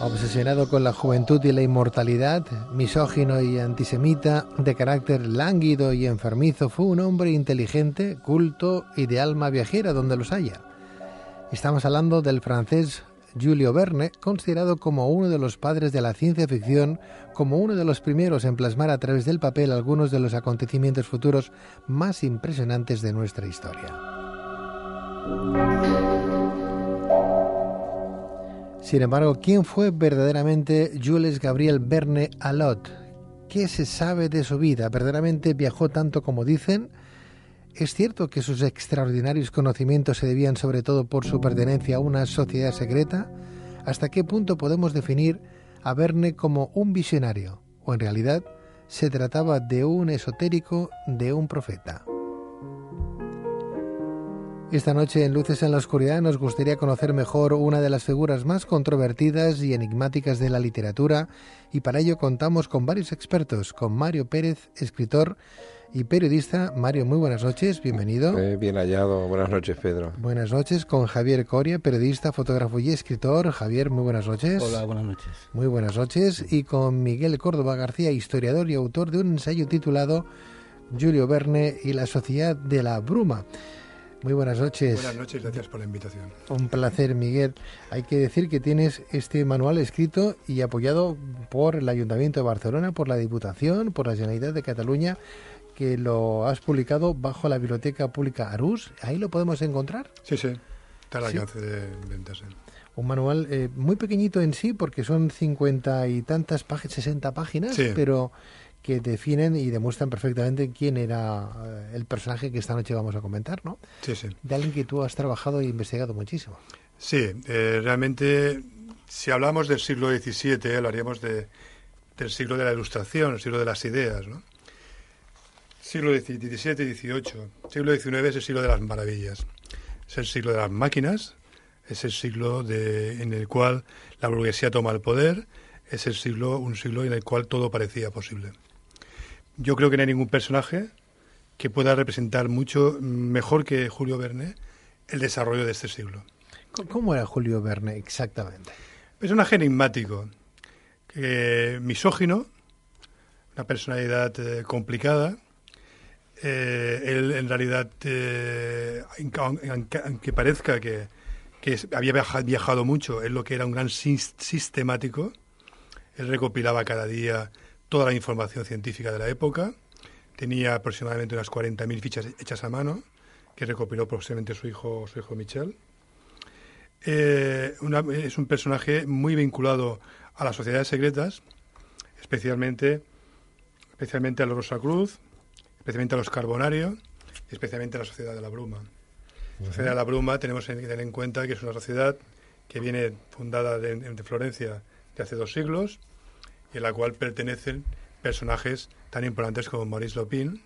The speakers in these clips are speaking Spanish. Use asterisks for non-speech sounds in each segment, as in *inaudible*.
Obsesionado con la juventud y la inmortalidad, misógino y antisemita, de carácter lánguido y enfermizo, fue un hombre inteligente, culto y de alma viajera donde los haya. Estamos hablando del francés Julio Verne, considerado como uno de los padres de la ciencia ficción, como uno de los primeros en plasmar a través del papel algunos de los acontecimientos futuros más impresionantes de nuestra historia. Sin embargo, ¿quién fue verdaderamente Jules Gabriel Verne Alot? ¿Qué se sabe de su vida? ¿Verdaderamente viajó tanto como dicen? ¿Es cierto que sus extraordinarios conocimientos se debían sobre todo por su pertenencia a una sociedad secreta? ¿Hasta qué punto podemos definir a Verne como un visionario? ¿O en realidad se trataba de un esotérico, de un profeta? Esta noche en Luces en la Oscuridad nos gustaría conocer mejor una de las figuras más controvertidas y enigmáticas de la literatura y para ello contamos con varios expertos, con Mario Pérez, escritor y periodista. Mario, muy buenas noches, bienvenido. Eh, bien hallado, buenas noches Pedro. Buenas noches con Javier Coria, periodista, fotógrafo y escritor. Javier, muy buenas noches. Hola, buenas noches. Muy buenas noches. Y con Miguel Córdoba García, historiador y autor de un ensayo titulado Julio Verne y la Sociedad de la Bruma. Muy buenas noches. Buenas noches, gracias por la invitación. Un placer, Miguel. Hay que decir que tienes este manual escrito y apoyado por el Ayuntamiento de Barcelona, por la Diputación, por la Generalitat de Cataluña, que lo has publicado bajo la Biblioteca Pública Arús. ¿Ahí lo podemos encontrar? Sí, sí. Está al alcance de ventas. Un manual eh, muy pequeñito en sí, porque son cincuenta y tantas páginas, sesenta páginas, Sí. pero que definen y demuestran perfectamente quién era eh, el personaje que esta noche vamos a comentar, ¿no? Sí, sí. De alguien que tú has trabajado e investigado muchísimo. Sí, eh, realmente, si hablamos del siglo XVII, hablaríamos de, del siglo de la Ilustración, el siglo de las ideas, ¿no? Siglo XVII XVIII. Siglo XIX es el siglo de las maravillas. Es el siglo de las máquinas, es el siglo de, en el cual la burguesía toma el poder, es el siglo, un siglo en el cual todo parecía posible. Yo creo que no hay ningún personaje que pueda representar mucho mejor que Julio Verne el desarrollo de este siglo. ¿Cómo era Julio Verne exactamente? Personaje enigmático, misógino, una personalidad eh, complicada. Eh, él, en realidad, eh, aunque, aunque- parezca que, que es- había viaja- viajado mucho, él lo que era un gran sis- sistemático. Él recopilaba cada día toda la información científica de la época. Tenía aproximadamente unas 40.000 fichas hechas a mano, que recopiló posiblemente su hijo, Michel. Eh, es un personaje muy vinculado a las sociedades secretas, especialmente, especialmente a los Rosacruz, especialmente a los Carbonarios y especialmente a la Sociedad de la Bruma. La Sociedad de la Bruma tenemos que tener en cuenta que es una sociedad que viene fundada de, de Florencia de hace dos siglos y en la cual pertenecen personajes tan importantes como Maurice Lupin,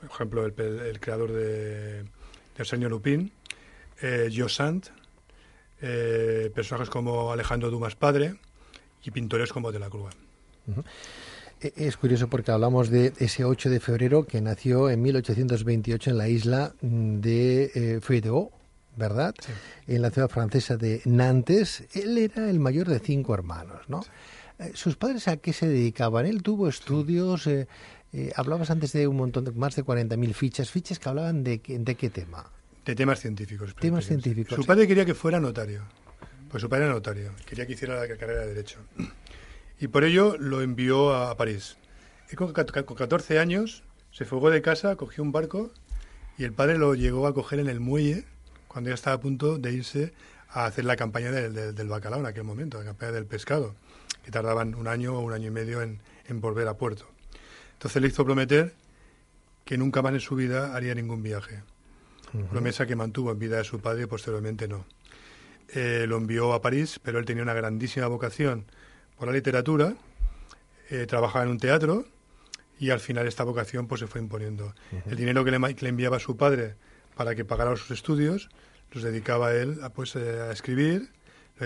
por ejemplo, el, creador de, del señor Lupin, eh, Jo Sand, eh, personajes como Alejandro Dumas padre y pintores como Delacroix. E- Es curioso porque hablamos de ese 8 de febrero que nació en 1828 en la isla mm, de eh, ¿verdad? Sí. En la ciudad francesa de Nantes. Él era el mayor de cinco hermanos, ¿no? Eh, ¿Sus padres a qué se dedicaban? Él tuvo estudios, eh, eh, hablabas antes de un montón, de más de 40.000 fichas, fichas que hablaban de, qué- de qué tema. De temas científicos. Temas científicos. Su padre quería que fuera notario. Pues su padre era notario. Quería que hiciera la carrera de Derecho. Y por ello lo envió a París. Y con 14 años se fugó de casa, cogió un barco y el padre lo llegó a coger en el muelle cuando ya estaba a punto de irse a hacer la campaña del, del- del bacalao en aquel momento, la campaña del pescado, que tardaban un año o un año y medio en, en volver a puerto. Entonces le hizo prometer que nunca más en su vida haría ningún viaje. Promesa que mantuvo en vida de su padre y posteriormente no. eh, lo envió a París, pero él tenía una grandísima vocación por la literatura, eh, trabajaba en un teatro y al final esta vocación pues se fue imponiendo. El dinero que le, que le enviaba su padre para que pagara sus estudios los dedicaba él a, pues, eh, a escribir,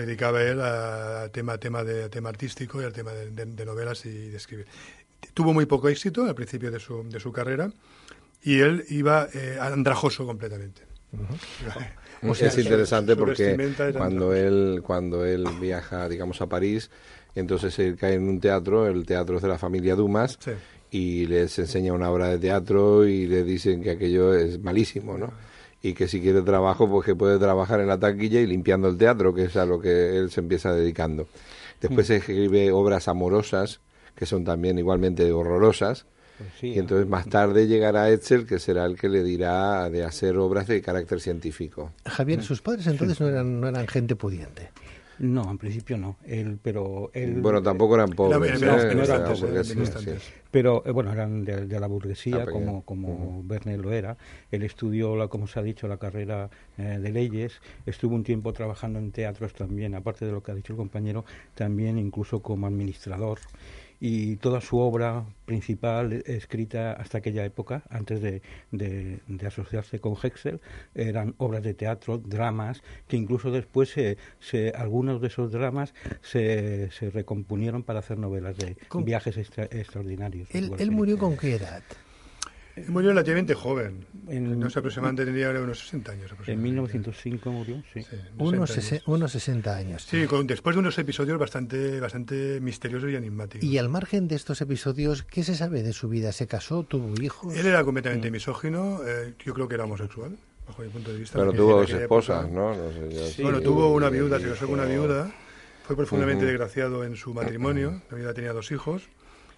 dedicaba él a tema, tema, de, tema artístico y al tema de, de- de novelas y de escribir. Tuvo muy poco éxito al principio de su, de su carrera y él iba eh, andrajoso completamente. O sea, es interesante su porque cuando él cuando él viaja digamos a París entonces él cae en un teatro el teatro es de la familia Dumas Sí. y les enseña una obra de teatro y le dicen que aquello es malísimo no y que si quiere trabajo pues que puede trabajar en la taquilla y limpiando el teatro que es a lo que él se empieza dedicando. Después escribe obras amorosas que son también igualmente horrorosas Pues sí, y entonces más tarde llegará Etzel, que será el que le dirá de hacer obras de carácter científico. Javier, sus padres entonces no eran, no eran gente pudiente. No, en principio no. Él, pero él, Bueno, tampoco eran pobres. Pero eh, bueno, eran de, de la burguesía, Ah, como, como Verne lo era. Él estudió, la, como se ha dicho, la carrera eh, de leyes. Estuvo un tiempo trabajando en teatros también, aparte de lo que ha dicho el compañero, también incluso como administrador. Y toda su obra principal, escrita hasta aquella época, antes de, de- de asociarse con Hexel, eran obras de teatro, dramas, que incluso después se, se- algunos de esos dramas se, se recomponieron para hacer novelas de ¿Con- viajes extra- extraordinarios. ¿Él, él murió con qué edad? Murió relativamente joven. En- no sé, aproximadamente tenía unos 60 años. En aproximadamente. 1905 murió, sí. Sí, Unos, 60 sese- años. unos 60 años. Sí, con- después de unos episodios bastante, bastante misteriosos y enigmáticos. Y al margen de estos episodios, ¿qué se sabe de su vida? ¿Se casó? ¿Tuvo hijos? Él era completamente misógino, eh, yo creo que era homosexual, bajo mi punto de vista. Pero tuvo dos esposas, época- ¿no? No sé, yo- Sí. Bueno, sí, tuvo una viuda, se casó con una viuda, fue profundamente Ujú. desgraciado en su matrimonio, la viuda tenía dos hijos,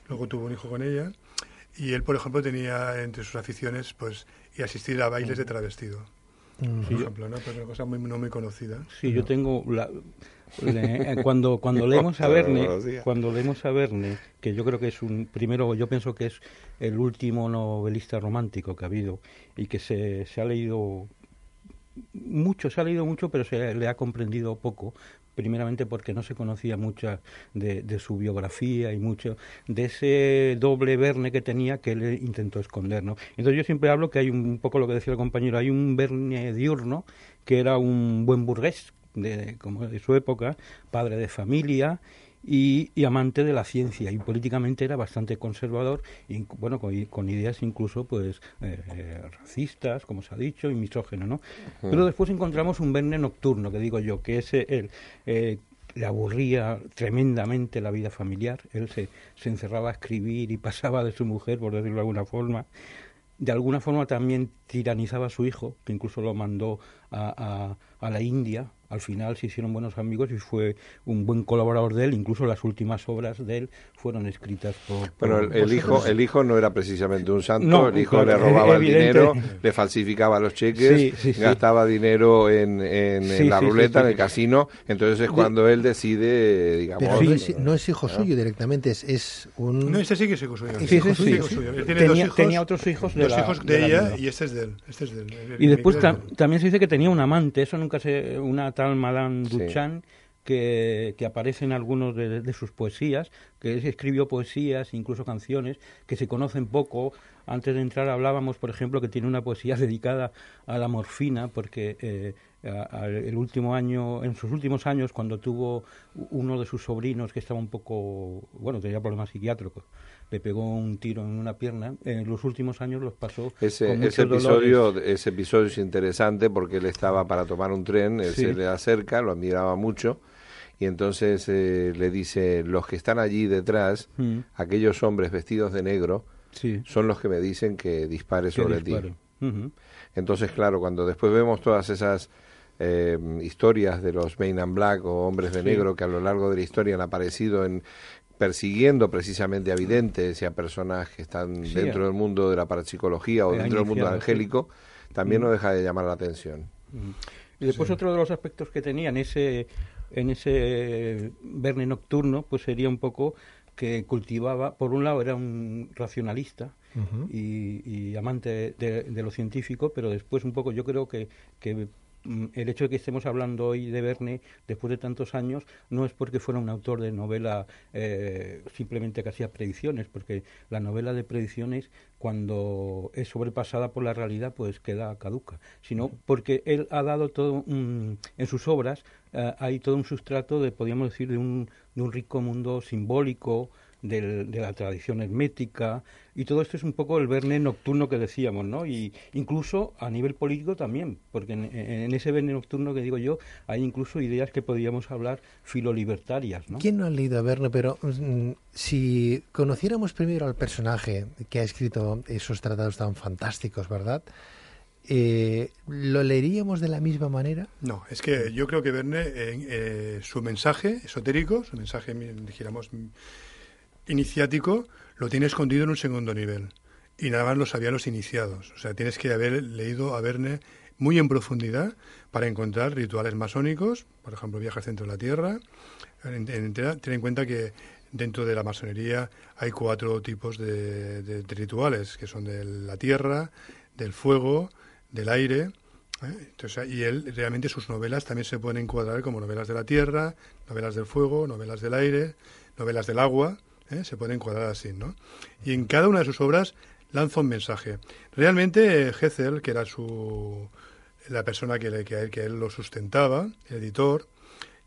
luego tuvo un hijo con ella, y él, por ejemplo, tenía entre sus aficiones, pues, y asistir a bailes de travestido, Mm. por ejemplo, ¿no? Pues una cosa muy, no muy conocida. Sí, yo tengo la- le- eh, cuando cuando *laughs* leemos a Verne, cuando leemos a Verne, que yo creo que es un primero yo pienso que es el último novelista romántico que ha habido y que se, se ha leído mucho, se ha leído mucho, pero se le ha comprendido poco, primeramente porque no se conocía mucha de, su biografía y mucho de ese doble Verne que tenía que él intentó esconder, ¿no? Entonces yo siempre hablo que hay un, un poco lo que decía el compañero, hay un Verne diurno que era un buen burgués de, como de su época, padre de familia y, y amante de la ciencia y políticamente era bastante conservador y bueno con, con ideas incluso pues eh, eh, racistas como se ha dicho y misógeno no pero después encontramos un Verne nocturno que digo yo que ese él eh, le aburría tremendamente la vida familiar. Él se, se encerraba a escribir y pasaba de su mujer por decirlo de alguna forma. De alguna forma también tiranizaba a su hijo, que incluso lo mandó a, a, a la India. Al final se hicieron buenos amigos y fue un buen colaborador de él. Incluso las últimas obras de él fueron escritas por... Bueno, por el, el hijo, el hijo no era precisamente un santo, No, el hijo claro, le robaba el dinero, le falsificaba los cheques, Sí, sí, sí. gastaba dinero en, en- en Sí, la sí, sí, ruleta, sí. en el casino, entonces es cuando él decide, digamos... Pero no Sí. es, no es hijo suyo directamente, es, es un... No, este sí que es hijo suyo. Es Sí, hijo sí, suyo, sí, hijo sí. suyo. Él tiene Tenía, dos hijos, tenía otros hijos de dos la, hijos de, la ella viuda. y este es de él. Este es de él. El- Y después tam- de también se dice que tenía un amante, eso nunca se... Una tal Madame Sí. Duchamp que, que aparece en algunos de, de sus poesías, que escribió poesías, incluso canciones, que se conocen poco. Antes de entrar hablábamos, por ejemplo, que tiene una poesía *laughs* dedicada a la morfina, porque eh, a- a- el último año, en sus últimos años, cuando tuvo uno de sus sobrinos que estaba un poco, bueno, tenía problemas psiquiátricos, le pegó un tiro en una pierna, en los últimos años los pasó Ese, con ese episodio, dolores. ese episodio es interesante porque él estaba para tomar un tren, él Sí. se le acerca, lo admiraba mucho y entonces eh, le dice, los que están allí detrás, Mm. aquellos hombres vestidos de negro, Sí, son los que me dicen que dispare sobre ti. dispare. Ujú. Entonces, claro, cuando después vemos todas esas eh, historias de los Men in Black o hombres de Sí. negro que a lo largo de la historia han aparecido en persiguiendo precisamente a videntes y a personas que están Sí, dentro del mundo de la parapsicología o dentro del mundo angélico, también Mm. no deja de llamar la atención. Y después Sí. otro de los aspectos que tenía en ese, en ese Verne nocturno, pues sería un poco que cultivaba, por un lado era un racionalista y, y amante de, de lo científico, pero después un poco yo creo que, que mm, el hecho de que estemos hablando hoy de Verne después de tantos años no es porque fuera un autor de novela eh, simplemente que hacía predicciones, porque la novela de predicciones cuando es sobrepasada por la realidad pues queda caduca, sino porque él ha dado todo un, en sus obras eh, hay todo un sustrato de podríamos decir de un, de un rico mundo simbólico de la tradición hermética y todo esto es un poco el Verne nocturno que decíamos, ¿no? Y incluso a nivel político también, porque en, ese Verne nocturno que digo yo hay incluso ideas que podríamos hablar filolibertarias, ¿no? ¿Quién no ha leído a Verne? Pero mm, si conociéramos primero al personaje que ha escrito esos tratados tan fantásticos, ¿verdad? Eh, ¿Lo leeríamos de la misma manera? No, es que yo creo que Verne, eh, su mensaje esotérico, su mensaje, dijéramos, iniciático lo tiene escondido en un segundo nivel. Y nada más lo sabían los iniciados. O sea, tienes que haber leído a Verne muy en profundidad para encontrar rituales masónicos, por ejemplo, viajes dentro de la Tierra. ten en cuenta que dentro de la masonería hay cuatro tipos de, rituales, que son de la Tierra, del fuego, del aire. ¿eh? Entonces, y él, realmente sus novelas también se pueden encuadrar como novelas de la Tierra, novelas del fuego, novelas del aire, novelas del agua. ¿Eh? se puede encuadrar así, ¿no? Y en cada una de sus obras lanza un mensaje. Realmente Hessel, que era su la persona que, que, él lo sustentaba, el editor,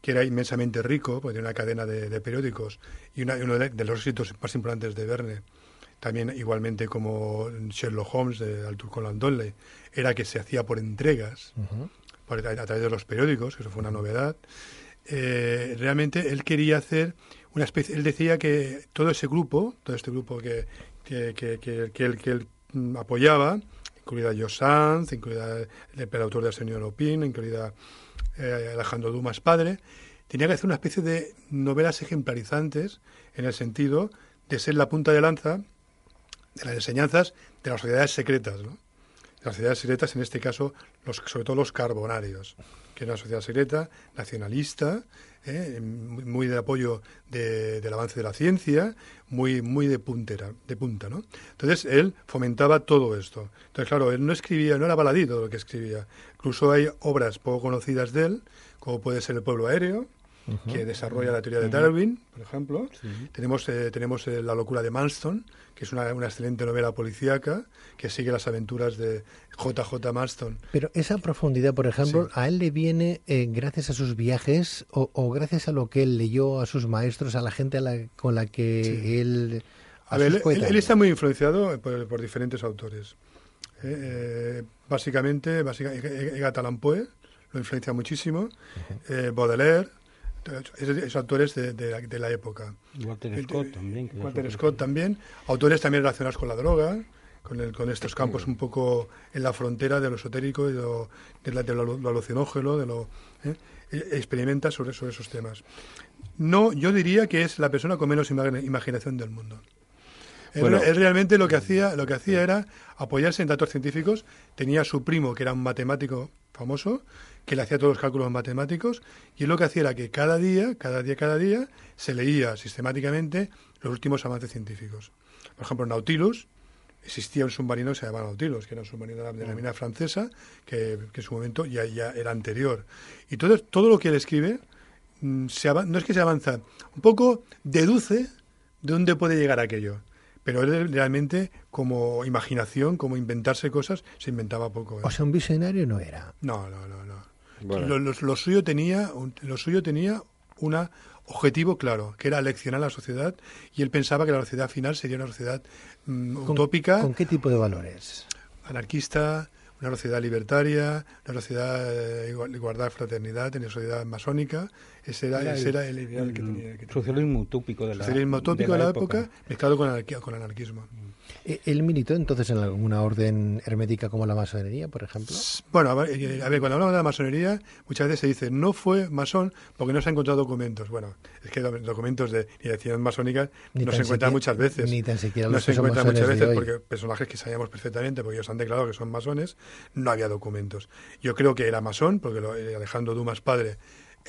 que era inmensamente rico, porque tenía una cadena de, periódicos y uno de, los éxitos más importantes de Verne, también igualmente como Sherlock Holmes de Arthur Conan Doyle, era que se hacía por entregas, a, través de los periódicos, que eso fue una novedad. Eh, realmente él quería hacer una especie, él decía que todo ese grupo, todo este grupo que, que, que, que, él, que él mm, apoyaba, incluida Joe Sanz, incluida el, autor de Señor Opin, incluida eh, Alejandro Dumas padre, tenía que hacer una especie de novelas ejemplarizantes en el sentido de ser la punta de lanza de las enseñanzas de las sociedades secretas, ¿no? Las sociedades secretas, en este caso, los, sobre todo los carbonarios, que era una sociedad secreta, nacionalista, ¿eh? muy de apoyo del avance de la ciencia, muy, muy de puntera, de punta, ¿no? Entonces él fomentaba todo esto. Entonces, claro, él no escribía, no era baladito lo que escribía. Incluso hay obras poco conocidas de él, como puede ser El pueblo aéreo, que desarrolla la teoría de Darwin, por ejemplo. Tenemos, eh, tenemos eh, La locura de Manston, que es una, una, excelente novela policíaca que sigue las aventuras de JJ Marston. Pero esa profundidad, por ejemplo, ¿a él le viene eh, gracias a sus viajes o, gracias a lo que él leyó a sus maestros, a la gente con la que él... A ver, él, está muy influenciado por, diferentes autores. básicamente, básicamente, Edgar Poe lo influencia muchísimo, Baudelaire, esos autores de, de, la época. Walter Scott también. Walter Scott también. Autores también relacionados con la droga, con, el, con estos campos un poco en la frontera de lo esotérico y de lo, de lo, alucinógeno, de lo... ¿eh? E, experimenta sobre, sobre esos temas. No, yo diría que es la persona con menos imaginación del mundo. Bueno, él, realmente lo que hacía, lo que hacía era apoyarse en datos científicos. Tenía su primo, que era un matemático famoso, que le hacía todos los cálculos matemáticos, y él lo que hacía era que cada día, cada día, cada día, se leía sistemáticamente los últimos avances científicos. Por ejemplo, Nautilus, existía un submarino que se llamaba Nautilus, que era un submarino de la mina francesa, que, en su momento ya, ya era anterior. Y todo, todo lo que él escribe, mm, no es que se avanza, un poco deduce de dónde puede llegar aquello. Pero él realmente, como imaginación, como inventarse cosas, se inventaba poco. ¿eh? O sea, un visionario no era. No, no, no. no. Lo, suyo tenía, lo suyo tenía un objetivo claro, que era leccionar a la sociedad, y él pensaba que la sociedad final sería una sociedad mm, utópica. ¿Con qué tipo de valores? Anarquista, una sociedad libertaria, una sociedad de igualdad, fraternidad, una sociedad masónica. Ese era, el, ideal que tenía. El socialismo utópico de la, socialismo utópico de la, época, mezclado con, con anarquismo. ¿E-, ¿Él militó entonces en alguna orden hermética como la masonería, por ejemplo? Bueno, a ver, cuando hablamos de la masonería, muchas veces se dice no fue masón porque no se han encontrado documentos. Bueno, es que documentos de dirección masónica no se encuentran muchas veces. Ni tan siquiera No se encuentran muchas veces porque personajes que sabíamos perfectamente, porque ellos han declarado que son masones, no había documentos. Yo creo que era masón, porque Alejandro Dumas padre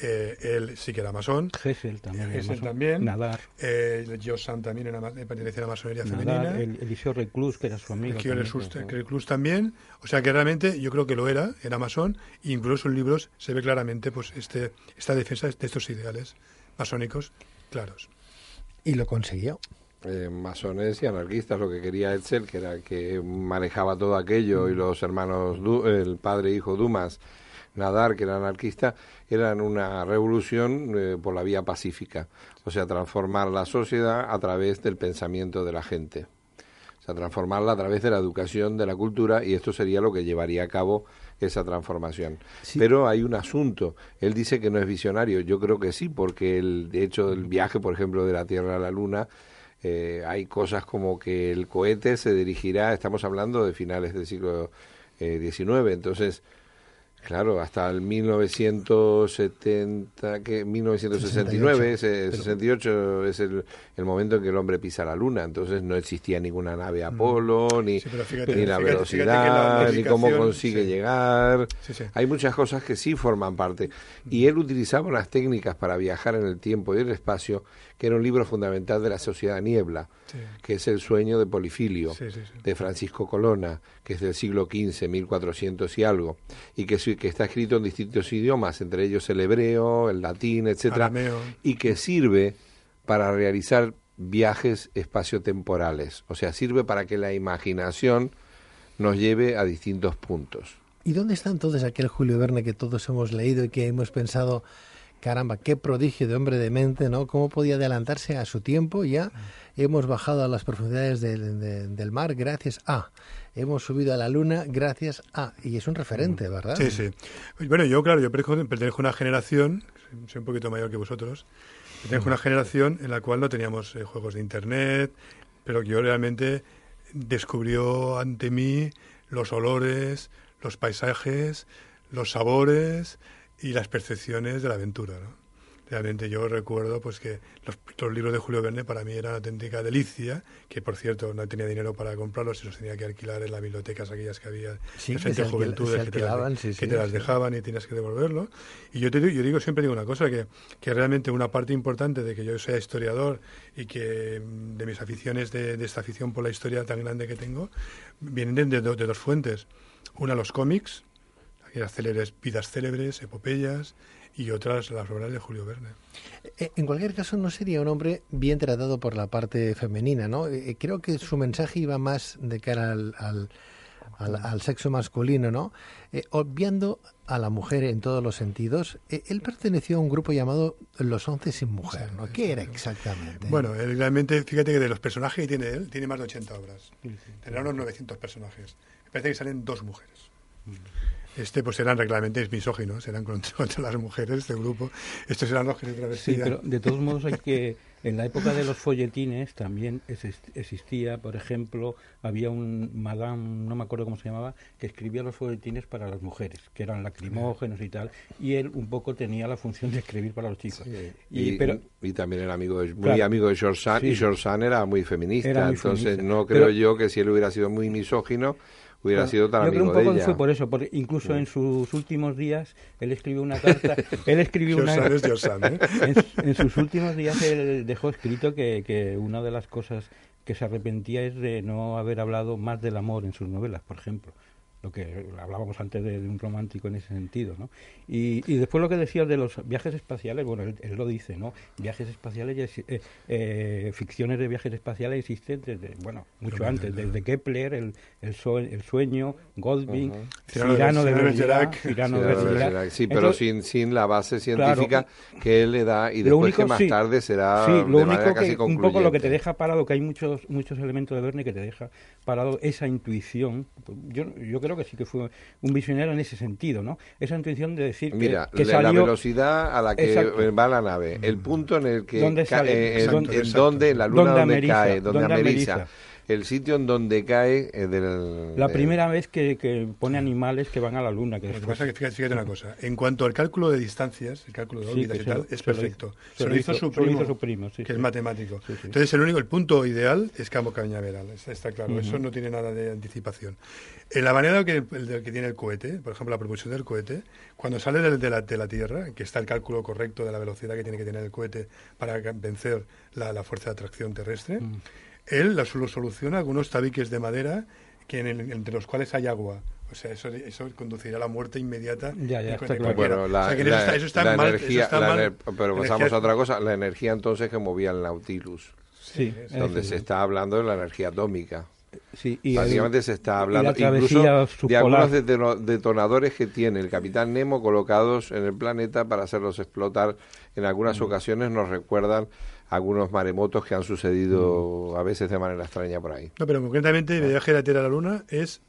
eh, él sí que era masón. Gesell también. también. Nadar. Eh, Josan también era, pertenecía a la masonería Nadar, femenina. el, Eliseo Reclus, que era su amigo. Pero- Kiel Klus también. O sea que realmente yo creo que lo era, era masón. E incluso en sus libros se ve claramente pues este esta defensa de estos ideales masónicos claros. Y lo consiguió. eh, masones y anarquistas, lo que quería Etzel, que era el que manejaba todo aquello, y los hermanos, Du- el padre e hijo Dumas, Nadar, que era anarquista, eran una revolución eh, por la vía pacífica, o sea, transformar la sociedad a través del pensamiento de la gente, o sea, transformarla a través de la educación, de la cultura, y esto sería lo que llevaría a cabo esa transformación. Sí. Pero hay un asunto. Él dice que no es visionario. Yo creo que sí, porque el de hecho del viaje, por ejemplo, de la Tierra a la Luna, eh, hay cosas como que el cohete se dirigirá, estamos hablando de finales del siglo eh, XIX, entonces, claro, hasta el 1970, que 1969, ese- 68 es el, el momento en que el hombre pisa la Luna, entonces no existía ninguna nave Apolo, ni, Sí, pero fíjate- ni la fíjate- velocidad, fíjate que la ni cómo consigue sí. llegar. Sí. Hay muchas cosas que sí forman parte. Y él utilizaba unas técnicas para viajar en el tiempo y el espacio, que era un libro fundamental de la Sociedad Niebla, que es El sueño de Polifilio, de Francisco Colonna, que es del siglo XV, 1400 y algo, y que, sí- que está escrito en distintos idiomas, entre ellos el hebreo, el latín, etcétera, Arameo. y que sirve para realizar viajes espaciotemporales, o sea, sirve para que la imaginación nos lleve a distintos puntos. ¿Y dónde está entonces aquel Julio Verne que todos hemos leído y que hemos pensado, caramba, qué prodigio de hombre de mente, ¿no? ¿Cómo podía adelantarse a su tiempo? Ya hemos bajado a las profundidades del, de- del mar gracias a, hemos subido a la luna gracias a, y es un referente, ¿verdad? Sí, sí. Bueno, yo, claro, yo pertenezco a una generación, soy un poquito mayor que vosotros, pertenezco a una generación en la cual no teníamos eh, juegos de Internet, pero que yo realmente descubrió ante mí los olores, los paisajes, los sabores y las percepciones de la aventura, ¿no? Realmente yo recuerdo pues que los, los libros de Julio Verne para mí eran una auténtica delicia, que por cierto no tenía dinero para comprarlos y los tenía que alquilar en las bibliotecas aquellas que había Sí, de alquila- Juventudes que te las- alquilaban, sí, que sí, te las sí. dejaban y tienes que devolverlo. Y yo, te, digo- yo digo, siempre digo una cosa, que, que realmente una parte importante de que yo sea historiador y que mm, de mis aficiones, de, de esta afición por la historia tan grande que tengo, vienen de, de dos fuentes. Una, los cómics, aquellas célebres, vidas célebres, epopeyas, y otras, las obras de Julio Verne. Eh, En cualquier caso, no sería un hombre bien tratado por la parte femenina, ¿no? Eh, Creo que su mensaje iba más de cara al, al, al- al sexo masculino, ¿no? Eh, obviando a la mujer en todos los sentidos. Eh, Él perteneció a un grupo llamado Los Once sin Mujer, ¿no? ¿Qué era exactamente? Bueno, él realmente, fíjate que de los personajes que tiene él, tiene más de 80 obras. Tendrá unos 900 personajes. Me parece que salen dos mujeres. Este, pues eran realmente misóginos, eran contra, *laughs* contra las mujeres, este grupo. Estos eran los que se Sí, travestían. pero de todos modos hay que... *laughs* En la época de los folletines también exist- existía, por ejemplo, había un madame, no me acuerdo cómo se llamaba, que escribía los folletines para las mujeres, que eran lacrimógenos y tal, y él un poco tenía la función de escribir para los chicos. Y, Y, pero, y también era amigo de, muy Claro. amigo de George Sand, y Sí. George Sand era muy feminista, Era muy entonces feminista. no creo Pero- yo que si él hubiera sido muy misógino, hubiera Bueno, sido tan yo creo un poco de ella. fue por eso, porque incluso en sus últimos días él escribió una carta, *laughs* él escribió una ¿eh? *laughs* en, en sus últimos días él dejó escrito que, que una de las cosas que se arrepentía es de no haber hablado más del amor en sus novelas, por ejemplo. Lo que hablábamos antes de, de un romántico en ese sentido, ¿no? Y, y después lo que decías de los viajes espaciales, bueno, él, él lo dice, ¿no? Viajes espaciales, eh, eh, ficciones de viajes espaciales existen desde, bueno, mucho antes, desde Kepler, el, el, sue- el sueño, Goldwyn, Cyrano de- Cyrano de de Bergerac. Cyrano Sí, de Bergerac. que- sí, pero Entonces, sin, sin la base científica que él le da y después que único, más sí. tarde será Sí, de lo manera único casi que un poco lo que te deja parado, que hay muchos muchos elementos de Verne que te deja parado esa intuición. Yo, yo creo que sí que fue un visionario en ese sentido, ¿no? Esa intuición de decir que, Mira, que la- velocidad a la que Exacto. va la nave, el punto en el que ¿Dónde sale? eh, en, Exacto, en exacto. donde, en la luna ¿Dónde donde ameriza? cae, donde ¿Dónde ameriza, ameriza? El sitio en donde cae eh, del... La primera vez que, que pone animales que van a la luna. Que Lo que después- pasa es que fíjate, fíjate una *laughs* cosa. En cuanto al cálculo de distancias, el cálculo de Sí, órbitas y tal, es se lo perfecto. hizo- Se lo hizo su hizo primo, su primo, sí, que es matemático. Sí, sí. Entonces, el único, el punto ideal es Campo Cañaveral, está, está claro. Eso no tiene nada de anticipación. En la manera que, el que tiene el cohete, por ejemplo, la propulsión del cohete, cuando sale del- de, la, de la Tierra, que está el cálculo correcto de la velocidad que tiene que tener el cohete para vencer la, la fuerza de atracción terrestre, Mm. Él la, lo soluciona con unos tabiques de madera que en el- entre los cuales hay agua. O sea, eso, eso conduciría a la muerte inmediata. Ya, ya, de- está de claro. cualquiera. Bueno, la, O sea, que eso la- está, eso está la mal, eso energía, está la mal. ener- pero Energía- pasamos a otra cosa, la energía entonces que movía el Nautilus, Sí, Sí, donde eso se sí. está hablando de la energía atómica. Sí, y el- Básicamente se está hablando incluso de algunos detonadores que tiene el capitán Nemo colocados en el planeta para hacerlos explotar. En algunas Mm. ocasiones nos recuerdan algunos maremotos que han Mm. sucedido a veces de manera extraña por ahí. No, pero concretamente el viaje de la Tierra a la Luna es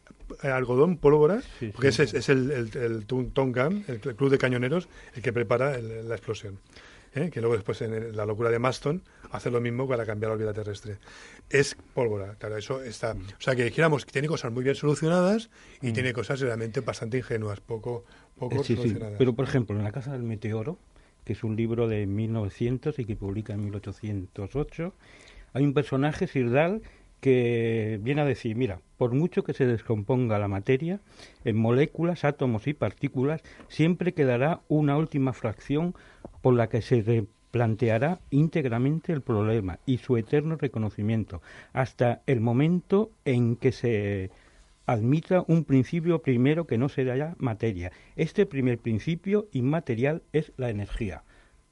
eh, algodón, pólvora, Sí, porque sí. ese es, es el, el, el Tongam, el, club de cañoneros, el que prepara el- la explosión. ¿eh? Que luego después en la locura de Maston hace lo mismo para cambiar la órbita terrestre. Es pólvora, claro, eso está. Mm. O sea que dijéramos que tiene cosas muy bien solucionadas y tiene cosas realmente bastante ingenuas, poco, poco Eh, sí, sí. solucionadas. Pero, por ejemplo, en La Casa del Meteoro, que es un libro de 1900 y que publica en 1808, hay un personaje, Sirdal, que viene a decir, mira, por mucho que se descomponga la materia, en moléculas, átomos y partículas, siempre quedará una última fracción por la que se replanteará íntegramente el problema y su eterno reconocimiento, hasta el momento en que se admita un principio primero que no será ya materia. Este primer principio inmaterial es la energía.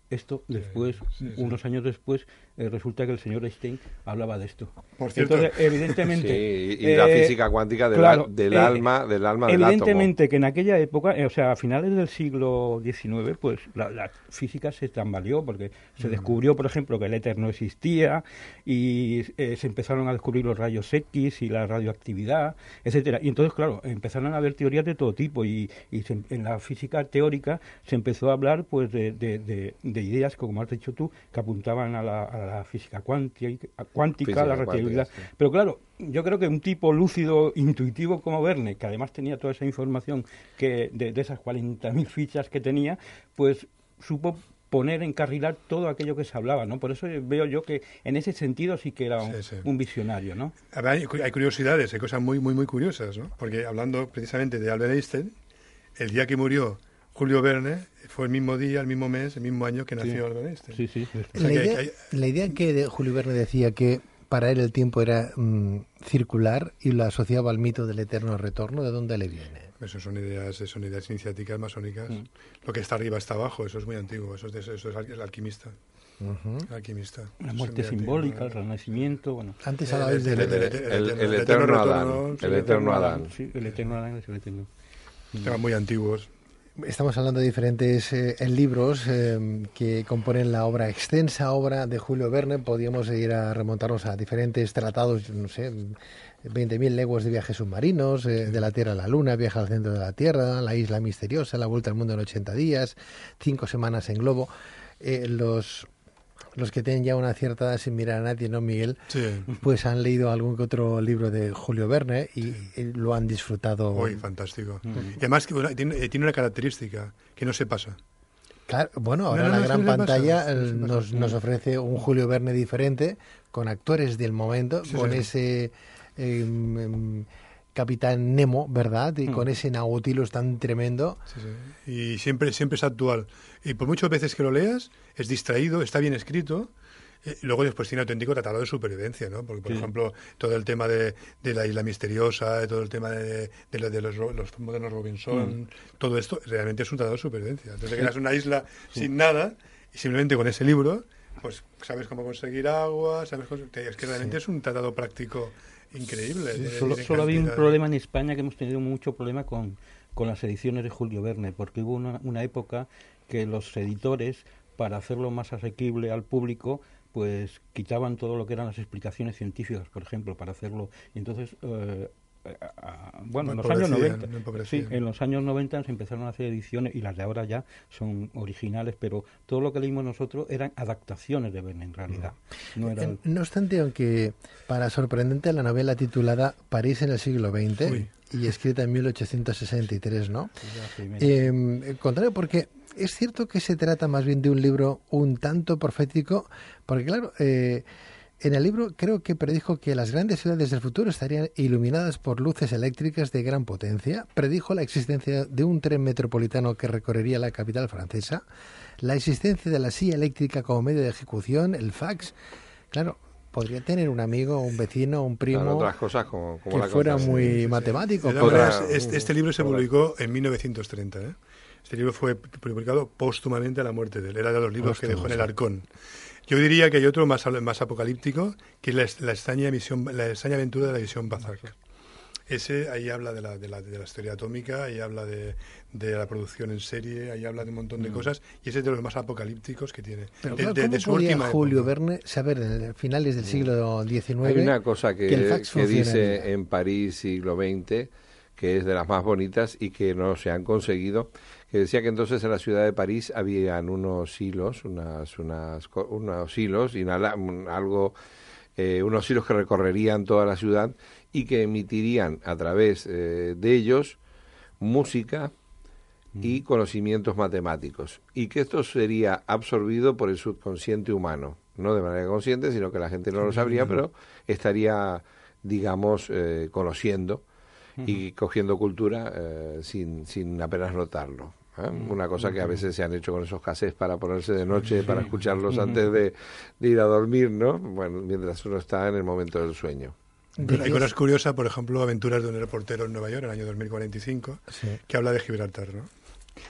Esto después, sí, sí. unos años después, eh, resulta que el señor Einstein hablaba de esto. Por cierto. Entonces, evidentemente... *laughs* Sí, y la eh, física cuántica del, claro, al- del eh, alma, del alma del átomo. Evidentemente que en aquella época, o sea, a finales del siglo XIX, pues la, la física se tambaleó porque Mm. se descubrió, por ejemplo, que el éter no existía y eh, se empezaron a descubrir los rayos X y la radioactividad, etcétera. Y entonces, claro, empezaron a haber teorías de todo tipo y, y se- en la física teórica se empezó a hablar, pues, de, de- de- de ideas, como has dicho tú, que apuntaban a la, a la física cuántica, cuántica Física la relatividad. sí. Pero claro, yo creo que un tipo lúcido, intuitivo como Verne, que además tenía toda esa información que de, de esas 40.000 fichas que tenía, pues supo poner, encarrilar todo aquello que se hablaba, ¿no? Por eso veo yo que en ese sentido sí que era un, Sí, sí. un visionario, ¿no? Hay, hay curiosidades, hay cosas muy, muy, muy curiosas, ¿no? Porque hablando precisamente de Albert Einstein, el día que murió Julio Verne fue el mismo día, el mismo mes, el mismo año que nació Albert Einstein. Sí, sí. O sea La que hay- idea, hay- la idea que de Julio Verne decía que para él el tiempo era mm, circular y lo asociaba al mito del eterno retorno, ¿de dónde le viene? Eso son ideas, son ideas iniciáticas masónicas. Mm. Lo que está arriba está abajo, eso es muy antiguo, eso es, de- eso es el alquimista. Alquimista. La muerte simbólica, el renacimiento, bueno. Antes El- hablabais el- del... el- El, el- el- el el eterno retorno, Adán. sí, El el eterno Adán. Sí, el eterno Adán es el eterno. Temas muy antiguos. Estamos hablando de diferentes eh, libros eh, que componen la obra, extensa obra de Julio Verne. Podríamos ir a remontarnos a diferentes tratados, no sé, 20.000 leguas de viajes submarinos, eh, de la Tierra a la Luna, viaje al centro de la Tierra, la isla misteriosa, la vuelta al mundo en 80 días, cinco semanas en globo. Los, los que tienen ya una cierta edad sin mirar a nadie, ¿no, Miguel? Sí. Pues han leído algún que otro libro de Julio Verne y, y lo han disfrutado. Hoy, fantástico. Mm. Y además tiene, eh, tiene una característica, que no se pasa. Claro, bueno, ahora No, no, la gran pasa, pantalla eh, nos, nos ofrece un Julio Verne diferente, con actores del momento, Sí, con sí. ese em, Capitán Nemo, ¿verdad? Y Mm. con ese Nautilus tan tremendo. Sí, sí. Y siempre, siempre es actual. Y por muchas veces que lo leas, es distraído, está bien escrito. eh, y luego después tiene auténtico tratado de supervivencia, ¿no? Porque, por Sí. ejemplo, todo el tema de, de la isla misteriosa, todo el tema de, de, lo- de los, los modernos Robinson, Mm. todo esto realmente es un tratado de supervivencia. Entonces, te quedas en una isla sin nada y simplemente con ese libro, pues sabes cómo conseguir agua, sabes cómo- Es que realmente es un tratado práctico increíble. tiene- Solo, solo había un problema en España que hemos tenido mucho problema con, con las ediciones de Julio Verne, porque hubo una, una época que los editores, para hacerlo más asequible al público, pues quitaban todo lo que eran las explicaciones científicas, por ejemplo, para hacerlo. Y entonces eh, bueno, en los años 90. Sí, en los años 90 se empezaron a hacer ediciones y las de ahora ya son originales, pero todo lo que leímos nosotros eran adaptaciones de Verne en realidad. No, no obstante, aunque para sorprendente la novela titulada París en el siglo XX y escrita en 1863, ¿no? Eh, contrario, porque es cierto que se trata más bien de un libro un tanto profético, porque claro, eh, en el libro creo que predijo que las grandes ciudades del futuro estarían iluminadas por luces eléctricas de gran potencia, predijo la existencia de un tren metropolitano que recorrería la capital francesa, la existencia de la silla eléctrica como medio de ejecución, el fax. Claro, podría tener un amigo, un vecino, un primo otras cosas como, que fuera muy matemático. Este, este, libro se publicó en 1930. ¿eh? Este libro fue publicado póstumamente a la muerte de él. Era de los libros que dejó en el Arcón. Yo diría que hay otro más, más apocalíptico, que es la, extraña, misión, la extraña aventura de la visión Bazar. Ese ahí habla de la, de la, de la historia atómica, ahí habla de, de, la producción en serie, ahí habla de un montón de mm. cosas, y ese es de los más apocalípticos que tiene. Pero de, su Julio Verne saber en finales del siglo XIX Hay una cosa que, que, dice en París siglo XX, que es de las más bonitas y que no se han conseguido, que decía que entonces en la ciudad de París habían unos hilos, unas, unas, unos hilos, y algo, eh, unos hilos que recorrerían toda la ciudad y que emitirían a través eh, de ellos música y mm. conocimientos matemáticos, y que esto sería absorbido por el subconsciente humano, no de manera consciente, sino que la gente no lo sabría, *laughs* pero estaría, digamos, eh, conociendo y cogiendo cultura sin, sin apenas notarlo. ¿eh? Una cosa que a veces se han hecho con esos cassettes para ponerse de noche, para escucharlos antes de, ir a dormir, ¿no? Bueno, mientras uno está en el momento del sueño. hay cosas curiosas, por ejemplo, Aventuras de un reportero en Nueva York, en el año 2045, que habla de Gibraltar, ¿no?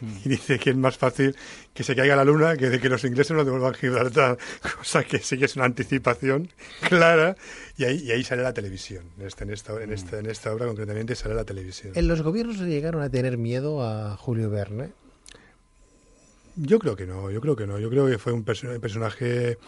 *laughs* y dice que es más fácil que se caiga la luna que de que los ingleses no devuelvan Gibraltar, *laughs* cosa que sí que es una anticipación clara y ahí, y ahí sale la televisión. En esta, en, esta, en, esta, en esta obra concretamente sale la televisión. ¿En los gobiernos llegaron a tener miedo a Julio Verne? Yo creo que no, yo creo que no. Yo creo que fue un personaje,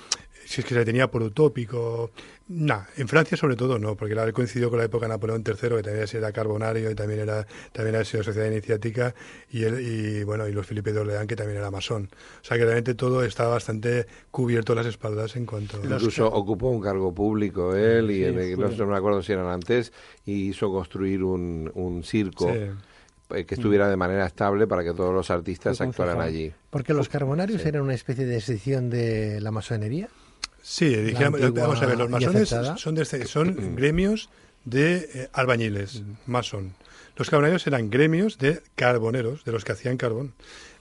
si es que se le tenía por utópico. No, en Francia sobre todo no, porque él coincidió con la época de Napoleón III, que también era carbonario y también era también había sido sociedad iniciática, y, él, y bueno, y los Felipe de Orleán, que también era masón. O sea que realmente todo estaba bastante cubierto las espaldas en cuanto... Incluso ocupó un cargo público él, y no, me acuerdo si eran antes, y hizo construir un, un circo. Eh, que estuviera de manera estable para que todos los artistas actuaran allí. Porque los carbonarios eran una especie de excepción de la masonería. Sí, vamos a ver, los masones son, este, son gremios de eh, albañiles, masón. Los carbonarios eran gremios de carboneros, de los que hacían carbón.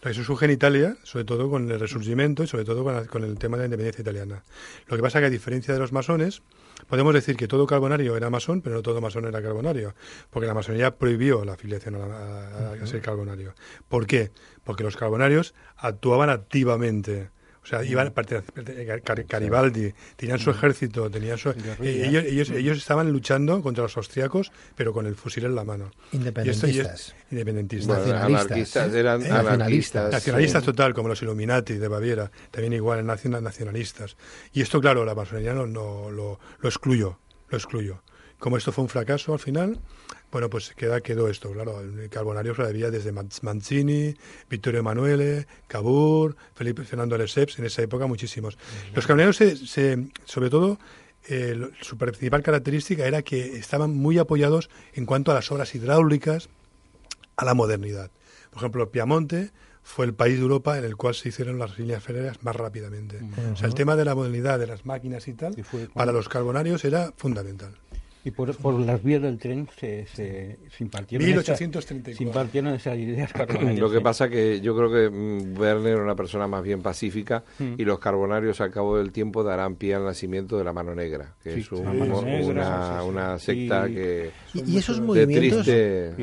Eso surge en Italia, sobre todo con el resurgimiento y sobre todo con, con, el tema de la independencia italiana. Lo que pasa es que a diferencia de los masones, Podemos decir que todo carbonario era masón, pero no todo masón era carbonario, porque la masonería prohibió la afiliación a, ser carbonario. ¿Por qué? Porque los carbonarios actuaban activamente o sea, iban Garibaldi, tenían su ejército, tenían su, ellos, ellos, ellos, estaban luchando contra los austriacos, pero con el fusil en la mano. Independentistas. independentistas. nacionalistas. eran anarquistas. Nacionalistas total, como los Illuminati de Baviera, también igual, nacionalistas. Y esto, claro, la masonería no, no, lo, lo excluyó, lo excluyó. Como esto fue un fracaso al final, bueno, pues queda, quedó esto, claro. El carbonario se había desde Mancini, Vittorio Emanuele, Cabur, Felipe Fernando Lesseps, en esa época muchísimos. Los carbonarios, se, sobre todo, eh, su principal característica era que estaban muy apoyados en cuanto a las obras hidráulicas, a la modernidad. Por ejemplo, Piamonte fue el país de Europa en el cual se hicieron las líneas ferroviarias más rápidamente. O sea, el tema de la modernidad de las máquinas y tal, para los carbonarios era fundamental. Y por, por las vías del tren se, se, impartieron, 1834. se impartieron esas ideas Lo que pasa que yo creo que mm, Werner era una persona más bien pacífica mm. y los carbonarios al cabo del tiempo darán pie al nacimiento de la mano negra, que es una, una, secta que... Y, esos movimientos, ¿eh?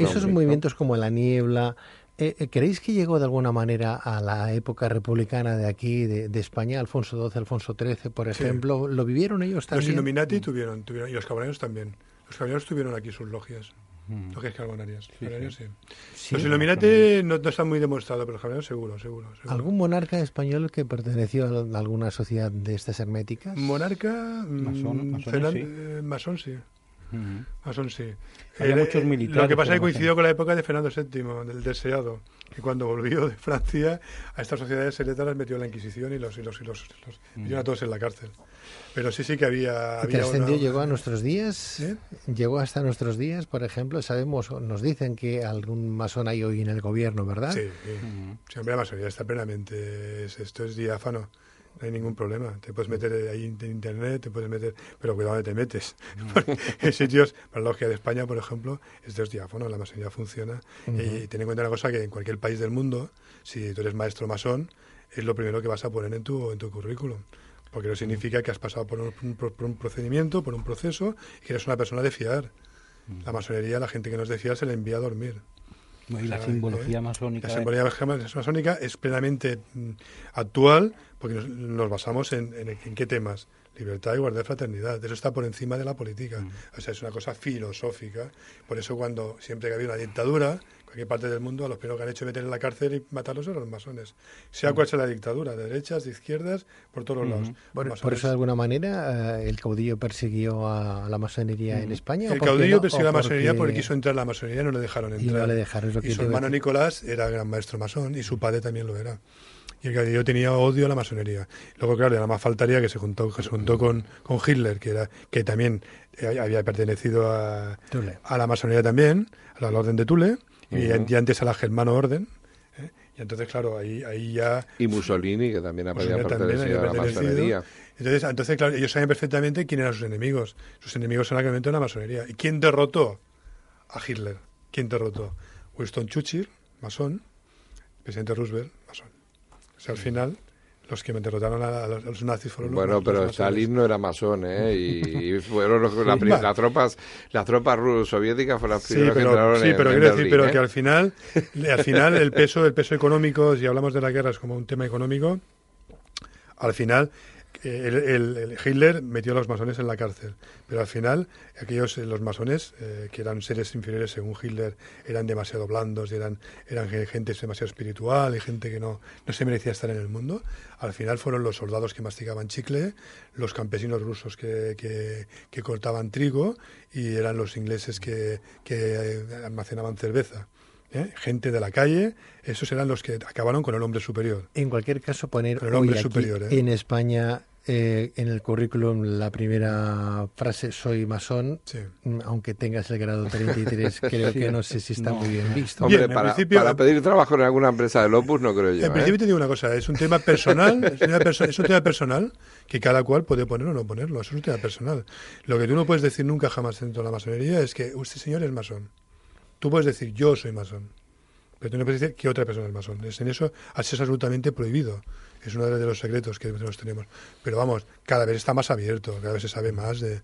esos movimientos como la niebla, eh, eh, ¿Creéis que llegó de alguna manera a la época republicana de aquí, de, España, Alfonso XII, Alfonso XIII, por ejemplo? ¿Lo vivieron ellos también? Los Illuminati tuvieron, tuvieron, y los carbonarios también. Los carbonarios tuvieron aquí sus logias. Mm. Logias carbonarias. Sí, los Illuminati no, no, están muy demostrados, pero los carbonarios seguro, seguro, ¿Algún monarca español que perteneció a alguna sociedad de estas herméticas? Monarca. Mm, masón, sí. Eh, masón, sí. Masón sí. Había muchos eh, militares Lo que pasa es que coincidió con la época de Fernando VII, del deseado, que cuando volvió de Francia a estas sociedades secretas las metió en la Inquisición y los, y los, y los, los metieron a todos en la cárcel. Pero sí, sí que había... ¿Y había trascendió, una- llegó a nuestros días? ¿Eh? Llegó hasta nuestros días, por ejemplo. Sabemos, nos dicen que algún masón hay hoy en el gobierno, ¿verdad? Sí, sí. Sí, hombre, la masonería está plenamente... es- esto es diáfano. No hay ningún problema. Te puedes meter ahí en internet, te puedes meter... Pero cuidado donde te metes. *laughs* Porque en sitios, para la logia de España, por ejemplo, es diáfano. La masonería funciona. Y ten en cuenta una cosa, que en cualquier país del mundo, si tú eres maestro masón, es lo primero que vas a poner en tu, en tu currículum. Porque eso significa que has pasado por un, por un procedimiento, por un proceso, y que eres una persona de fiar. La masonería, la gente que no es de fiar, se le envía a dormir. Y la simbología ¿Eh? masónica. La simbología masónica es plenamente mm, actual porque nos, nos basamos en, en, en qué temas. Libertad, igualdad, fraternidad. Eso está por encima de la política. O sea, es una cosa filosófica. Por eso cuando siempre que ha habido una dictadura, en cualquier parte del mundo, a los primeros que han hecho meter en la cárcel y matarlos a los masones. Sea cual sea la dictadura, de derechas, de izquierdas, por todos los lados. Por, eso, de alguna manera, eh, el caudillo persiguió a la masonería en España. ¿o El caudillo no? persiguió ¿O a la masonería porque- porque quiso entrar a la masonería y no le dejaron Y entrar. no le dejaron, y te su hermano. Nicolás era gran maestro masón y su padre también lo era. Y el caudillo tenía odio a la masonería. Luego, claro, nada más faltaría que se juntó, que se juntó con, con Hitler, que era que también eh, había pertenecido a, la masonería también, a la orden de Tule, y, an- y antes a la Germano Orden. ¿eh? Y entonces, claro, ahí, ahí ya Y Mussolini, que también había pertenecido a la masonería. Entonces, entonces, claro, ellos sabían perfectamente quién eran sus enemigos. Sus enemigos en aquel momento eran la masonería. ¿Y quién derrotó a Hitler? ¿Quién derrotó? Winston Churchill, masón, presidente Roosevelt, masón. O sea, al final, los que me derrotaron a, a los, a los nazis fueron los Bueno, los pero. Stalin no era masón, ¿eh? Y, y fueron los- *laughs* la prim- Vale. las tropas, las tropas soviéticas fueron las Sí, primeras que pero, entraron sí, pero en quiero decir, Berlín, pero ¿eh? que al final, al final el peso, el peso económico, si hablamos de las guerras como un tema económico, al final Hitler metió a los masones en la cárcel, pero al final aquellos, eh, los masones, eh, que eran seres inferiores según Hitler, eran demasiado blandos, eran, eran ge- gente demasiado espiritual y gente que no, no se merecía estar en el mundo, al final fueron los soldados que masticaban chicle, los campesinos rusos que, que, que cortaban trigo y eran los ingleses que, que eh, almacenaban cerveza. ¿Eh? Gente de la calle, esos eran los que acabaron con el hombre superior. En cualquier caso, poner el hoy hombre aquí superior, ¿eh? en España eh, en el currículum la primera frase soy masón, Sí. mm, aunque tengas el grado 33, *laughs* creo que no sé si está No. muy bien visto. Hombre, Bien, en para, principio- para pedir trabajo en alguna empresa del Opus no creo yo, En ¿eh? principio te digo una cosa, es un tema personal, *laughs* es un tema, perso- es un tema personal que cada cual puede poner o no ponerlo, eso es un tema personal. Lo que tú no puedes decir nunca jamás dentro de la masonería es que usted señor es masón. Tú puedes decir yo soy masón, pero tú no puedes decir que otra persona es masón. Es en eso es absolutamente prohibido. Es uno de los secretos que nosotros tenemos. Pero vamos, cada vez está más abierto, cada vez se sabe más de,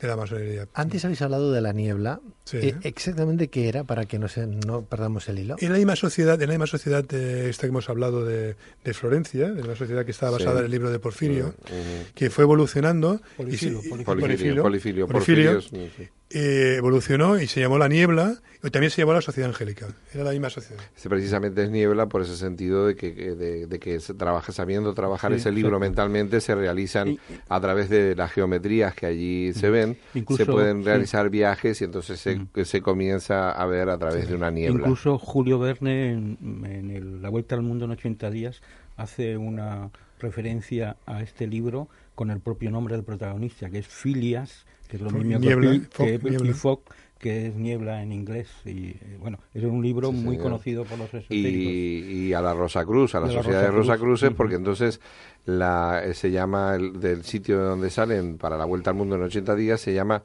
de la masonería. Antes habéis hablado de la niebla. Sí. Eh, exactamente qué era para que no, se, no perdamos el hilo. En la misma sociedad, en la misma sociedad eh, esta que hemos hablado de, de Florencia, de una sociedad que estaba basada Sí. en el libro de Porfirio, Ujú. que fue evolucionando Polifilo, y- sí, sí. Eh, evolucionó y se llamó la niebla y también se llamó la sociedad angélica. Era la misma sociedad. Este precisamente es niebla por ese sentido de que, de, de que se trabaja sabiendo trabajar Sí, ese libro mentalmente se realizan Y- a través de las geometrías que allí se ven Incluso, se pueden sí. realizar viajes y entonces se, que se comienza a ver a través de una niebla Incluso Julio Verne, en, en el- La Vuelta al Mundo en 80 días, hace una referencia a este libro con el propio nombre del protagonista, que es Phileas, que es lo mismo niebla, que, Pi- fog, que- niebla. y fog, que es niebla en inglés. Y eh, bueno, es un libro Sí, muy señor. conocido por los esotéricos. y, y a la Rosa Cruz, a la sociedad de Rosa Cruz. Cruces, porque entonces la, eh, se llama el, del sitio de donde salen para la vuelta al mundo en 80 días se llama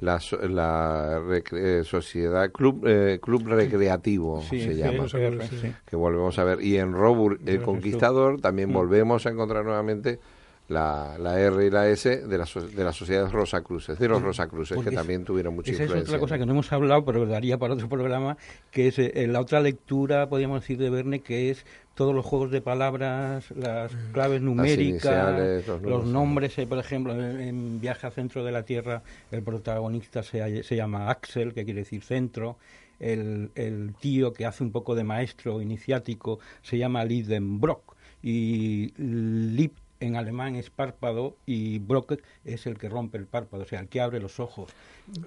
la, so- la recre- eh, sociedad club eh, club recreativo Sí, se sí, llama sí. que volvemos a ver y en Robur el Conquistador también Mm. volvemos a encontrar nuevamente la, la R y la S de la, de las sociedades Rosacruces, de los Rosacruces, que Porque también tuvieron mucha Esa es influencia. otra cosa que no hemos hablado, pero daría para otro programa, que es eh, la otra lectura, podríamos decir, de Verne, que es todos los juegos de palabras, las claves numéricas, iniciales, los los nombres, eh, por ejemplo, en, en Viaje al Centro de la Tierra, el protagonista se, se llama Axel, que quiere decir centro, el, el tío que hace un poco de maestro iniciático se llama Lidenbrock, y Lip en alemán es párpado y Brocket es el que rompe el párpado, o sea, el que abre los ojos.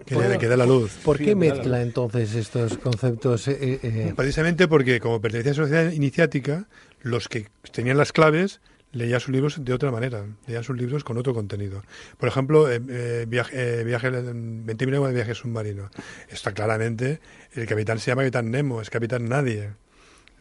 Que, le, que da la luz. ¿Por Sí, qué mezcla entonces estos conceptos? eh, eh, eh, Precisamente porque, como pertenecía a la sociedad iniciática, los que tenían las claves leían sus libros de otra manera, leían sus libros con otro contenido. Por ejemplo, eh, viaje, eh, viaje, 20.000 leguas de viaje submarino. Está claramente, el capitán se llama Capitán Nemo, es Capitán Nadie.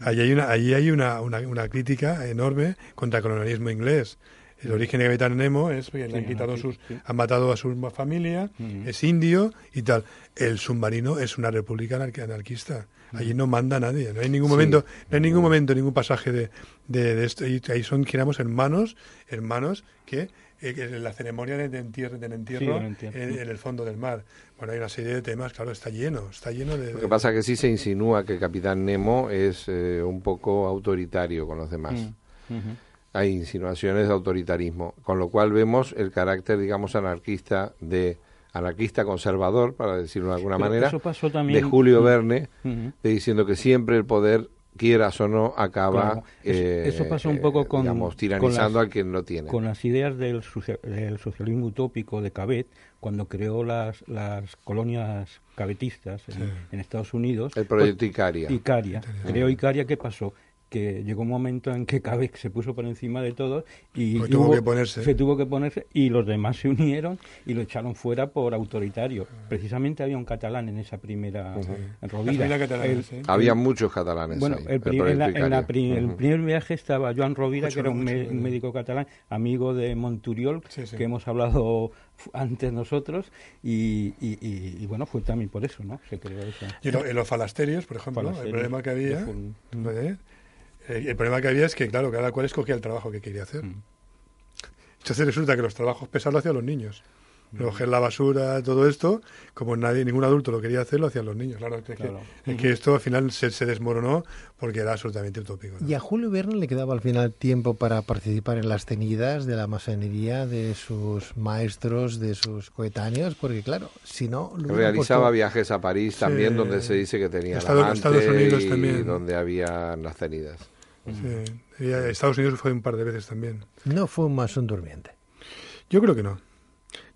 Allí hay una, allí hay una, una, una crítica enorme contra el colonialismo inglés. El origen de Capitán Nemo es que le han quitado sí, sus, sí. han matado a su familia, Ujú. es indio y tal. El submarino es una república anar- anarquista. Allí no manda nadie. No hay ningún momento, no hay ningún momento, ningún pasaje de, de, de esto. Y ahí son, digamos, hermanos, hermanos que, eh, que la ceremonia de, de entierro, del entierro, del entierro. En, en el fondo del mar. Bueno, hay una serie de temas, claro, está lleno, está lleno de. Lo que pasa es que sí se insinúa que el Capitán Nemo es eh, un poco autoritario con los demás. Mm. Hay insinuaciones de autoritarismo, con lo cual vemos el carácter, digamos, anarquista de anarquista conservador, para decirlo de alguna Pero manera, eso pasó también- de Julio. Verne, de diciendo que siempre el poder, quieras o no, acaba Claro. Eso- eh, eso pasó un poco con- digamos, con tiranizando las- a quien no tiene. con las ideas del, socia- del socialismo utópico de Cabet, cuando creó las, las colonias cabetistas en, en Estados Unidos. El proyecto Icaria. Pues, Icaria. Creó Icaria, ¿qué pasó? Que llegó un momento en que Cabet se puso por encima de todo y Pues tuvo que ponerse. se tuvo que ponerse y los demás se unieron y lo echaron fuera por autoritario. Precisamente había un catalán en esa primera El- sí. Había muchos catalanes bueno, ahí, el, en, la- la el primer viaje estaba Joan Rovira, que era un, me- médico catalán, amigo de Monturiol, Sí, sí. que hemos hablado antes nosotros, y, y- y- y bueno, fue también por eso, ¿no? Se creó. Y lo- en los falasterios, por ejemplo, el problema que había, Eh, el problema que había es que, claro, cada cual escogía el trabajo que quería hacer. Mm. Entonces resulta que los trabajos pesados lo hacían los niños. Recoger la basura, todo esto, como nadie, ningún adulto lo quería hacer, lo hacían los niños. Claro, es que, Claro. es que esto al final se, se desmoronó porque era absolutamente utópico. ¿no? ¿Y a Julio Verne le quedaba al final tiempo para participar en las tenidas de la masonería de sus maestros, de sus coetáneos? Porque claro, si no... Realizaba puesto- viajes a París también, donde se dice que tenía Estados- amante Estados Unidos y también. donde había las cenidas. Sí. Y a Estados Unidos fue un par de veces también. No fue un masón durmiente. Yo creo que no.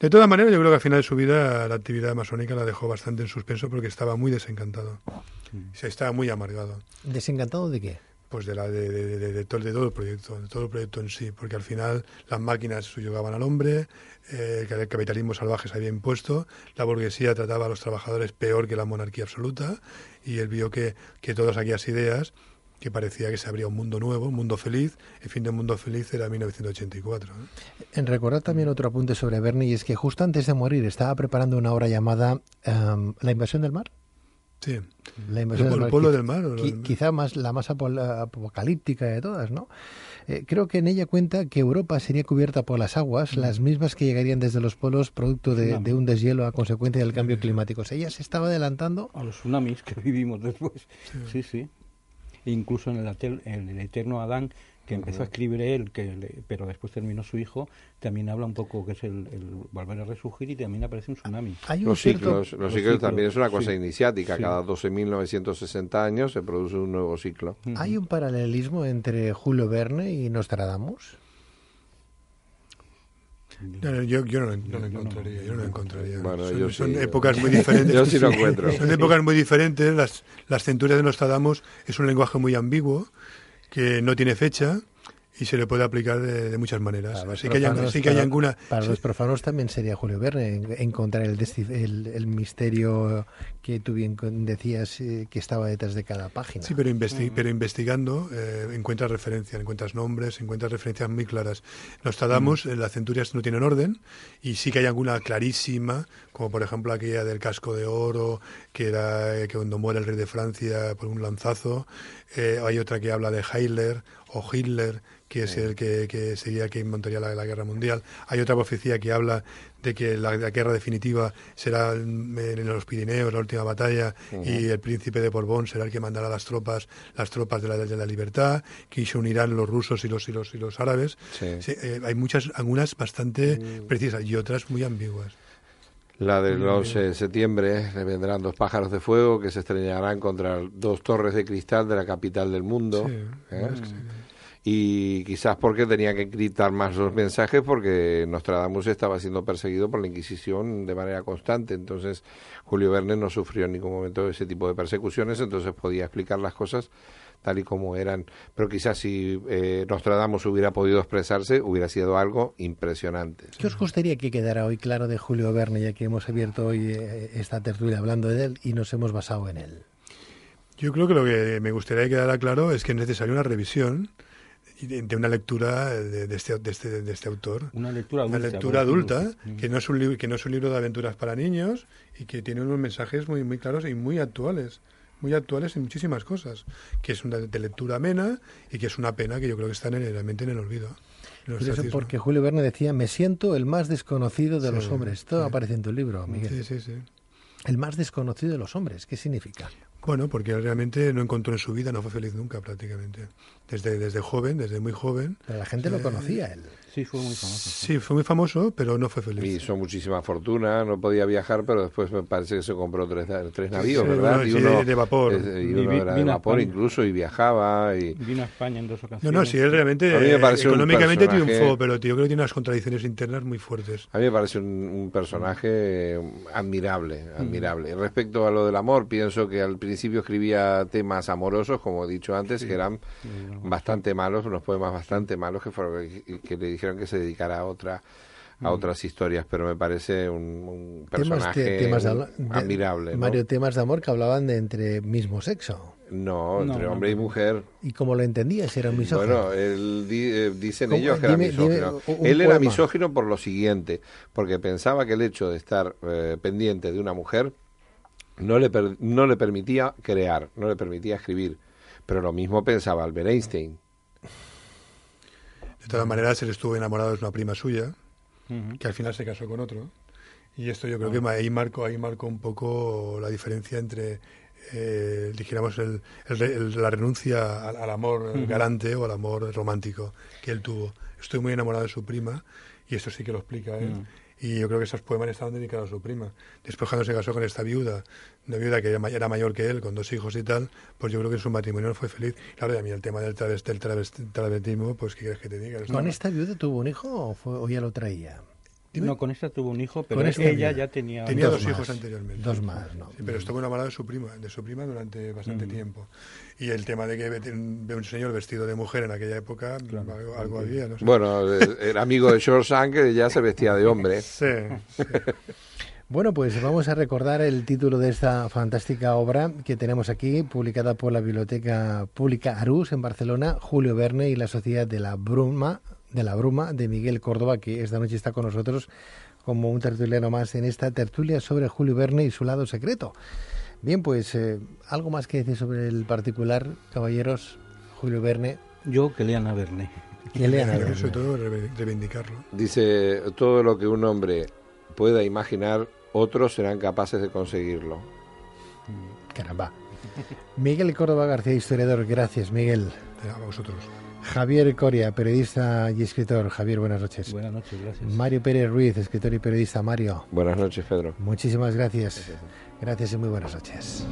De todas maneras, yo creo que al final de su vida la actividad masónica la dejó bastante en suspenso porque estaba muy desencantado. O sea, estaba muy amargado. ¿Desencantado de qué? Pues de, la, de, de- de- de todo, de todo el proyecto, de todo el proyecto en sí, porque al final las máquinas subyugaban al hombre, eh, que el capitalismo salvaje se había impuesto, la burguesía trataba a los trabajadores peor que la monarquía absoluta, y él vio que, que todas aquellas ideas, que parecía que se abría un mundo nuevo, un mundo feliz, el fin del mundo feliz era 1984. ¿eh? En recordar también otro apunte sobre Verne y es que justo antes de morir estaba preparando una obra llamada em, La invasión del mar. Sí. La invasión ¿El del mar. pueblo Quiz- del mar o lo qui- del mar? Quizá más la más apo- apocalíptica de todas, ¿no? Eh, creo que en ella cuenta que Europa sería cubierta por las aguas, las mismas que llegarían desde los polos producto de, un deshielo a consecuencia del cambio climático. O sea, ella se estaba adelantando A los tsunamis que vivimos después. Sí, sí. Incluso en el, atel- en el eterno Adán, que empezó a escribir él, que le- pero después terminó su hijo, también habla un poco que es el, el volver a resurgir y también aparece un tsunami. Hay un Los cierto- ciclos, los los ciclos ciclos, también es una cosa sí. iniciática. Sí. Cada 12.960 años se produce un nuevo ciclo. Hay un paralelismo entre Julio Verne y Nostradamus. No, no, yo, yo no, lo- no lo encontraría, yo no lo encontraría. Bueno, son son sí, épocas muy diferentes. yo sí lo encuentro. Son épocas muy diferentes. Las, las centurias de Nostradamus es un lenguaje muy ambiguo, que no tiene fecha y se le puede aplicar de, de muchas maneras. Para los Sí que hay, profanos- sí que hay para- alguna... Para sí, los profanos también sería Julio Verne en- encontrar el, el, el misterio que tú bien decías eh, que estaba detrás de cada página. Sí, pero, investi- pero investigando eh, encuentras referencias, encuentras nombres, encuentras referencias muy claras. Nostradamus, eh, las centurias no tienen orden y sí que hay alguna clarísima, como por ejemplo aquella del casco de oro, que era eh, que cuando muere el rey de Francia por un lanzazo. Eh, hay otra que habla de Hitler o Hitler, que es el que, que sería quien montaría la, la guerra mundial. Hay otra profecía que habla de que la, la guerra definitiva será en, en los Pirineos, la última batalla, y el príncipe de Borbón será el que mandará las tropas, las tropas de la, de la libertad, que se unirán los rusos y los, y los, y los árabes. Sí. Sí, eh, hay muchas, algunas bastante Mm. precisas y otras muy ambiguas. La del 11 de septiembre le vendrán dos pájaros de fuego que se estrellarán contra dos torres de cristal de la capital del mundo. Sí, ¿eh? es que sí. y quizás porque tenía que encriptar más los mensajes porque Nostradamus estaba siendo perseguido por la Inquisición de manera constante, entonces Julio Verne no sufrió en ningún momento ese tipo de persecuciones, entonces podía explicar las cosas tal y como eran, pero quizás si eh, Nostradamus hubiera podido expresarse hubiera sido algo impresionante. ¿Qué os gustaría que quedara hoy claro de Julio Verne, ya que hemos abierto hoy eh, esta tertulia hablando de él y nos hemos basado en él? Yo creo que lo que me gustaría que quedara claro es que es necesaria una revisión de una lectura de, este, de, este, de este autor. Una lectura adulta. Una lectura adulta, que no, es un libro, que no es un libro de aventuras para niños y que tiene unos mensajes muy, muy claros y muy actuales muy actuales en muchísimas cosas, que es una de lectura amena y que es una pena que yo creo que están en, realmente en el olvido. eso porque Julio Verne decía, me siento el más desconocido de los hombres. Todo aparece en tu libro, Miguel. Sí, sí, sí. El más desconocido de los hombres, ¿qué significa? Bueno, porque realmente no encontró en su vida, no fue feliz nunca prácticamente. Desde, desde joven, desde muy joven. Pero la gente lo eh, conocía él. Sí, fue muy famoso. Sí, fue muy famoso, pero no fue feliz. Y hizo muchísima fortuna, no podía viajar, pero después me parece que se compró tres, tres navíos, ¿verdad? y uno, de vapor. y uno era de vapor incluso, y viajaba. Y... Vino a España en dos ocasiones. No, no, sí, él realmente económicamente triunfó, pero yo creo que tiene unas contradicciones internas muy fuertes. A mí me parece un, personaje admirable, admirable. Respecto a lo del amor, pienso que al principio escribía temas amorosos, como he dicho antes, que eran bastante malos, unos poemas bastante malos que, fueron, que le dijeron que se dedicara a otra a otras historias, pero me parece un, personaje admirable. Mario, temas de amor que hablaban de entre mismo sexo. No, entre hombre y mujer. ¿Y cómo lo entendías? ¿Era misógino? Bueno, él, eh, dicen ellos que era misógino. él era misógino por lo siguiente, porque pensaba que el hecho de estar eh, pendiente de una mujer no le, no le permitía crear, no le permitía escribir. Pero lo mismo pensaba Albert Einstein. De todas maneras, él estuvo enamorado de una prima suya, que al final se casó con otro. Y esto yo creo que ah. ahí marcó, ahí marcó un poco la diferencia entre, eh, dijéramos, el, la renuncia al, amor garante o al amor romántico que él tuvo. Estoy muy enamorado de su prima, y esto sí que lo explica él. Y yo creo que esos poemas estaban dedicados a su prima. Después cuando se casó con esta viuda, una viuda que era mayor que él, con dos hijos y tal, pues yo creo que su matrimonio no fue feliz. Claro, y a mí el tema del travestismo, pues ¿qué quieres que te diga? ¿Con esta viuda tuvo un hijo o, fue, o ya lo traía? No, con esta tuvo un hijo, pero ella ya tenía... Tenía dos, hijos anteriormente. Dos más, ¿no? pero estuvo enamorada de su prima, de su prima durante bastante mm. tiempo. Y el tema de que ve un señor vestido de mujer en aquella época, algo, había, no Bueno, el amigo de George Sand que ya se vestía de hombre. *laughs* sí. Bueno, pues vamos a recordar el título de esta fantástica obra que tenemos aquí, publicada por la Biblioteca Pública Arús en Barcelona, Julio Verne y la Sociedad de la Bruma, de la Bruma de Miguel Córdoba, que esta noche está con nosotros como un tertuliano más en esta tertulia sobre Julio Verne y su lado secreto. Bien, pues eh, algo más que decir sobre el particular, caballeros, Julio Verne. Yo que lean a Verne. Que lean a Verne. Sobre todo reivindicarlo. Dice, todo lo que un hombre pueda imaginar, otros serán capaces de conseguirlo. Caramba. Miguel Córdoba García, historiador. Gracias, Miguel. A vosotros. Javier Coria, periodista y escritor. Javier, buenas noches. Buenas noches, gracias. Mario Pérez Ruiz, escritor y periodista. Mario. Buenas noches, Pedro. Muchísimas gracias. Gracias, y muy buenas noches.